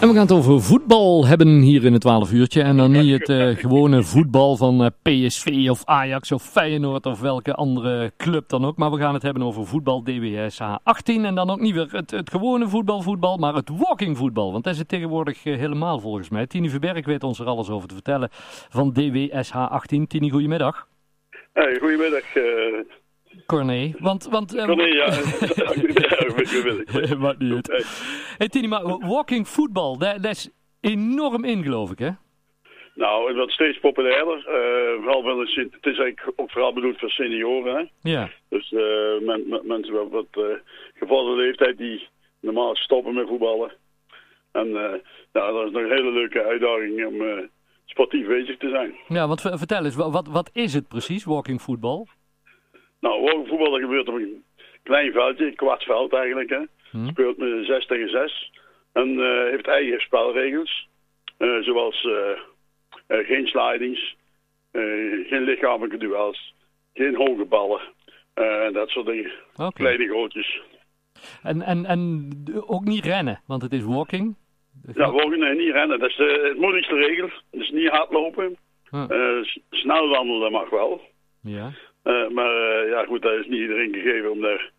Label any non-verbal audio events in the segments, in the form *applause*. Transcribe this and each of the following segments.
En we gaan het over voetbal hebben hier in het 12 uurtje. En dan niet het uh, gewone voetbal van uh, PSV of Ajax of Feyenoord of welke andere club dan ook. Maar we gaan het hebben over voetbal DWSH 18. En dan ook niet weer het, gewone voetbal, maar het walking voetbal. Want dat is het tegenwoordig uh, helemaal volgens mij. Tini Verberg weet ons er alles over te vertellen van DWSH 18. Tini, goedemiddag. Hey, goedemiddag. Corné, want... want um... Corné, ja. *laughs* *laughs* Maakt niet uit. Hey Tini, maar walking football, dat, is enorm in geloof ik hè? Nou, het wordt steeds populairder. Uh, wel wel eens, het is eigenlijk ook vooral bedoeld voor senioren. Hè? Ja. Dus uh, men, men, mensen met wat uh, gevorderde leeftijd die normaal stoppen met voetballen. En nou, dat is nog een hele leuke uitdaging om sportief bezig te zijn. Ja, want vertel eens, wat, wat is het precies, walking football? Nou, voetbal dat gebeurt op een klein veldje, een kwart veld eigenlijk. Hè. Hmm. Speelt met 6 tegen 6. En uh, heeft eigen spelregels. Uh, zoals uh, geen slidings, geen lichamelijke duels, geen hoge ballen. en dat soort dingen. Okay. Kleine grootjes. En, en, en ook niet rennen, want het is walking? Ja, walking, nee, niet rennen. Dat is de, het moeilijkste regel. Dus niet hardlopen. Huh. snel wandelen mag wel. Ja. Uh, maar uh, ja, goed, dat is niet iedereen gegeven om daar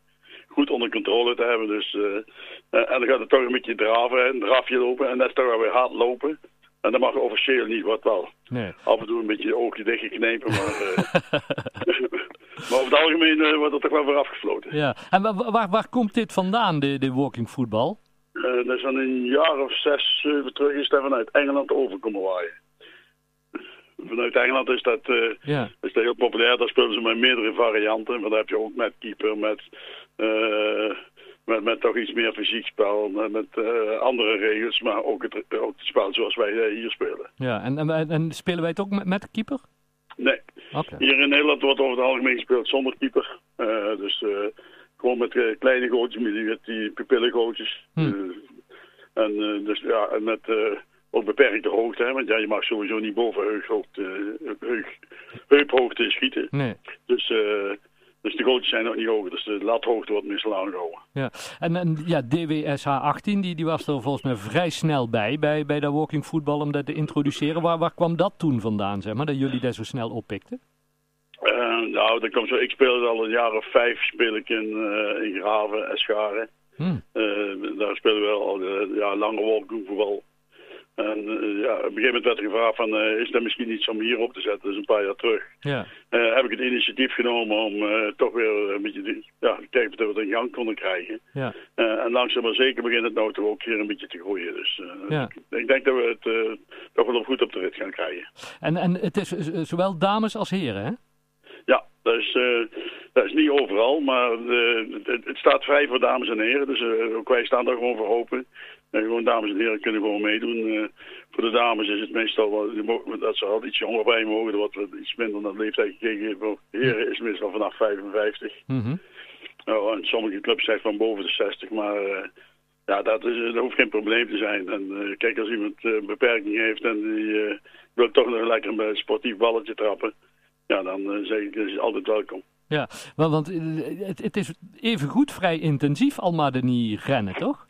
goed onder controle te hebben. Dus, uh, en dan gaat het toch een beetje draven, een drafje lopen. En dat is toch wel weer hard lopen. En dat mag officieel niet, wat wel. Nee. Af en toe een beetje je oogje dichtgeknepen, maar, *laughs* *laughs* maar over het algemeen wordt er toch wel weer afgefloten. Ja, en waar, waar, komt dit vandaan, de, de walking voetbal? dat is dan een jaar of zes, zeven terug is dat vanuit Engeland overkomen waaien vanuit Engeland is dat, uh, ja. is dat heel populair. Daar spelen ze met meerdere varianten. Want daar heb je ook met keeper, met, uh, met, met toch iets meer fysiek spel, met, met uh, andere regels, maar ook het, ook het spel zoals wij hier spelen. Ja, en, en, en spelen wij het ook met, met keeper? Nee. Okay. Hier in Nederland wordt over het algemeen gespeeld zonder keeper. dus gewoon met kleine gootjes, met die pupillengootjes. Hm. en dus ja, en met ook beperkte hoogte, hè, want ja, je mag sowieso niet boven heughoogte, heug, heuphoogte schieten. Nee. Dus, uh, dus de gootjes zijn nog niet hoog, dus de lathoogte wordt meestal aangehouden. Ja, en, en ja, DWSH 18, die, die was er volgens mij vrij snel bij, bij, bij dat walking voetbal om dat te introduceren. Waar, waar kwam dat toen vandaan, zeg maar, dat jullie dat zo snel oppikten? Uh, nou, dat komt zo, ik speel al een jaar of vijf speel ik in, uh, in Graven, Escharen. Hmm. daar spelen we al ja, lange walking voetbal. En uh, ja, op een gegeven moment werd er gevraagd van, uh, is dat misschien iets om hier op te zetten, dus een paar jaar terug. Ja. Uh, heb ik het initiatief genomen om toch weer een beetje die, ja, te kijken of we het in gang konden krijgen. Ja. en langzaam maar zeker begint het nou toch ook weer een beetje te groeien. Dus ja. ik, ik, denk dat we het toch wel goed op de rit gaan krijgen. En, en het is zowel dames als heren, hè? Ja, dat is, dat is niet overal, maar het, het, staat vrij voor dames en heren. Dus ook wij staan daar gewoon voor open. En gewoon dames en heren kunnen gewoon meedoen. Uh, voor de dames is het meestal wel, dat ze al iets jonger bij mogen. Er wordt iets minder naar de leeftijd gekeken. Voor heren is het meestal vanaf 55. Mm -hmm. nou, en sommige clubs zijn van boven de 60. Maar ja, dat, is, dat hoeft geen probleem te zijn. En uh, kijk, als iemand een beperking heeft en die wil toch nog lekker een sportief balletje trappen. Ja, dan zeg ik, dat is altijd welkom. Ja, want, want het, het is even goed vrij intensief, al maar niet rennen, toch?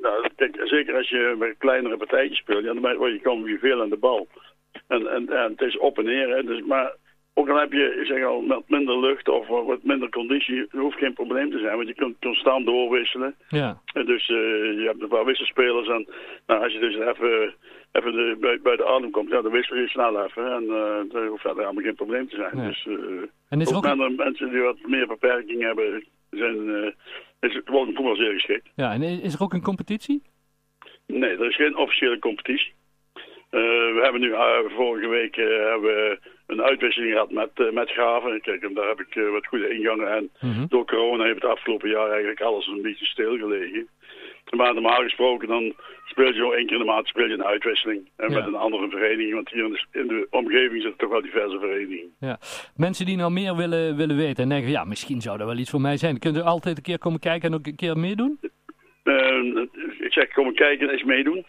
nou, kijk, zeker als je met kleinere partijtjes speelt, ja, dan je komen weer veel aan de bal. En, en, en het is op en neer, hè, dus, maar ook al heb je zeg al, met minder lucht of wat minder conditie, hoeft geen probleem te zijn, want je kunt constant doorwisselen. Ja. En dus uh, je hebt een paar wisselspelers en nou, als je dus even, even de, bij, bij de adem komt, ja, dan wissel je snel even en uh, dan hoeft verder helemaal geen probleem te zijn. Nee. Dus uh, en is er ook, mensen die wat meer beperking hebben, zijn is het gewoon voetbal zeer geschikt. Ja, en is er ook een competitie? Nee, er is geen officiële competitie. Uh, we hebben nu uh, vorige week uh, hebben we een uitwisseling gehad met, met Graven. Kijk, en daar heb ik wat goede ingangen. En mm -hmm. door corona heeft het afgelopen jaar eigenlijk alles een beetje stilgelegen. Maar normaal gesproken dan speel je zo één keer in de maand speel je een uitwisseling. En Ja. met een andere vereniging. Want hier in de, in de omgeving zitten toch wel diverse verenigingen. Ja. Mensen die nou meer willen, willen weten en denken, ja, misschien zou dat wel iets voor mij zijn. Kunt u altijd een keer komen kijken en ook een keer meedoen? Uh, ik zeg, kom kijken en eens meedoen.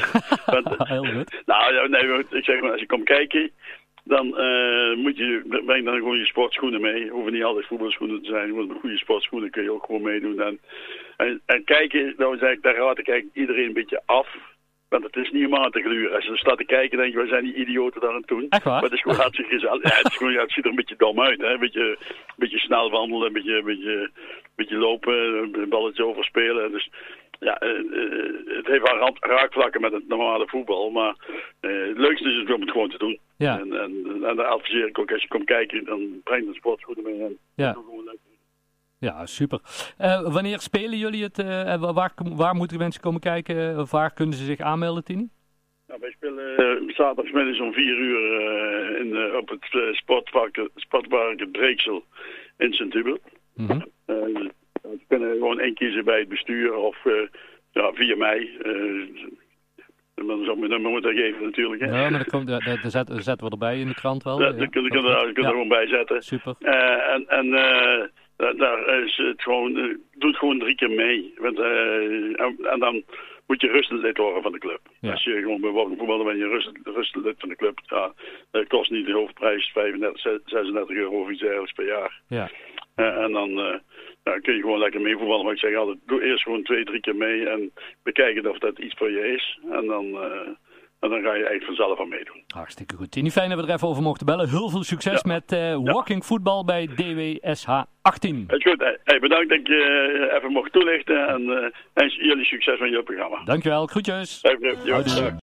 *laughs* Want, Heel goed. Nou, ja, nee, ik zeg maar, als je komt kijken, dan uh, moet je, breng dan gewoon je sportschoenen mee. Hoeven niet altijd voetbalschoenen te zijn, maar met goede sportschoenen kun je ook gewoon meedoen. En, en, en kijken, nou zeg ik, daar raad ik eigenlijk iedereen een beetje af. Want het is niet om aan te gluren. Als je staat te kijken, denk je, wij zijn die idioten daar aan doen. Echt waar? Maar het is gewoon hartstikke gezellig. Ja, het, is gewoon, ja, het ziet er een beetje dom uit. Hè? Een, beetje, een beetje snel wandelen, een beetje, een beetje, een beetje lopen, een balletje overspelen. Dus ja, uh, het heeft wel raakvlakken met het normale voetbal. Maar uh, het leukste is het om het gewoon te doen. Ja. En, en, en daar adviseer ik ook, als je komt kijken, dan breng de sportschoenen mee. En ja. Ja, super. Uh, wanneer spelen jullie het? Uh, waar, waar moeten mensen komen kijken? Waar kunnen ze zich aanmelden, Tini? Nou, wij spelen uh, zaterdagmiddag om vier uur in, op het sportpark, sportpark Breeksel in Sint-Hubert. Mm -hmm. we kunnen gewoon één kiezen bij het bestuur of ja, via mij. En dan zou ik mijn nummer moeten geven natuurlijk. Hè. Ja, maar dat, komt, dat, dat, zetten, dat zetten we erbij in de krant wel. Ja, dat kun je er gewoon bij zetten. Super. en en daar is het gewoon, uh, doe het gewoon drie keer mee. Want, uh, en, en, dan moet je rustend lid worden van de club. Ja. Als je gewoon bijvoorbeeld ben je rustend lid van de club. Ja, dat kost niet de hoofdprijs 35, 36 euro of iets dergelijks per jaar. Ja. Uh, en dan nou, kun je gewoon lekker mee voetballen. Maar ik zeg altijd, doe eerst gewoon twee, drie keer mee en bekijken of dat iets voor je is. En dan... En dan ga je eigenlijk vanzelf aan meedoen. Hartstikke goed. Tini, fijn dat we er even over mochten bellen. Heel veel succes ja. met uh, walking voetbal bij DWSH 18. Het goed. Hey, bedankt dat ik je uh, even mocht toelichten. En uh, jullie succes met je programma. Dankjewel. Groetjes. Even,